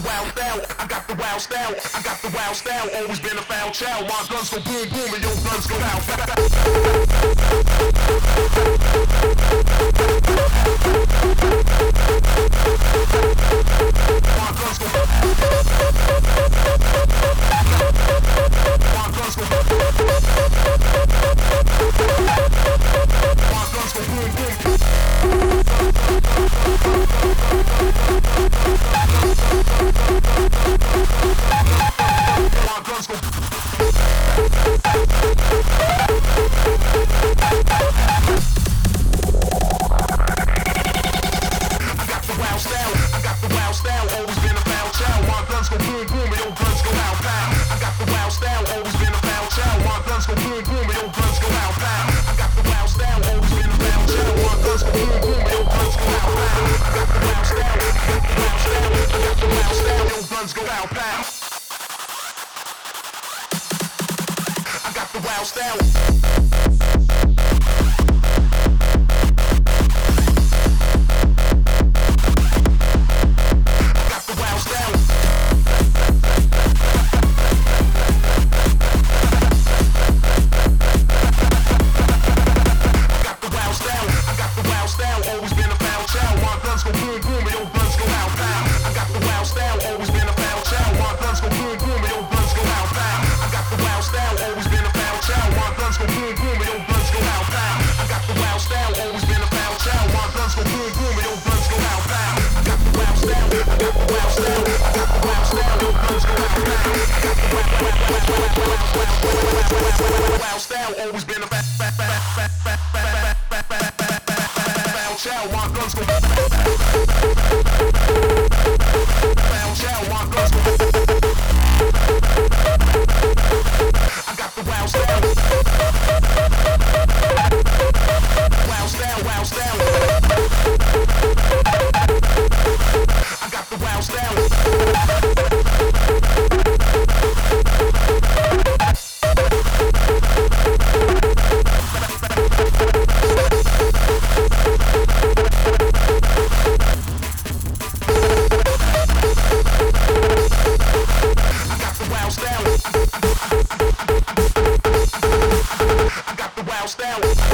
the wild style, I got the wild style, I got the wild style, always been a foul child. My guns go boom boom and your guns go out. pow pow. I got the wow style. Ciao, my guns go. down.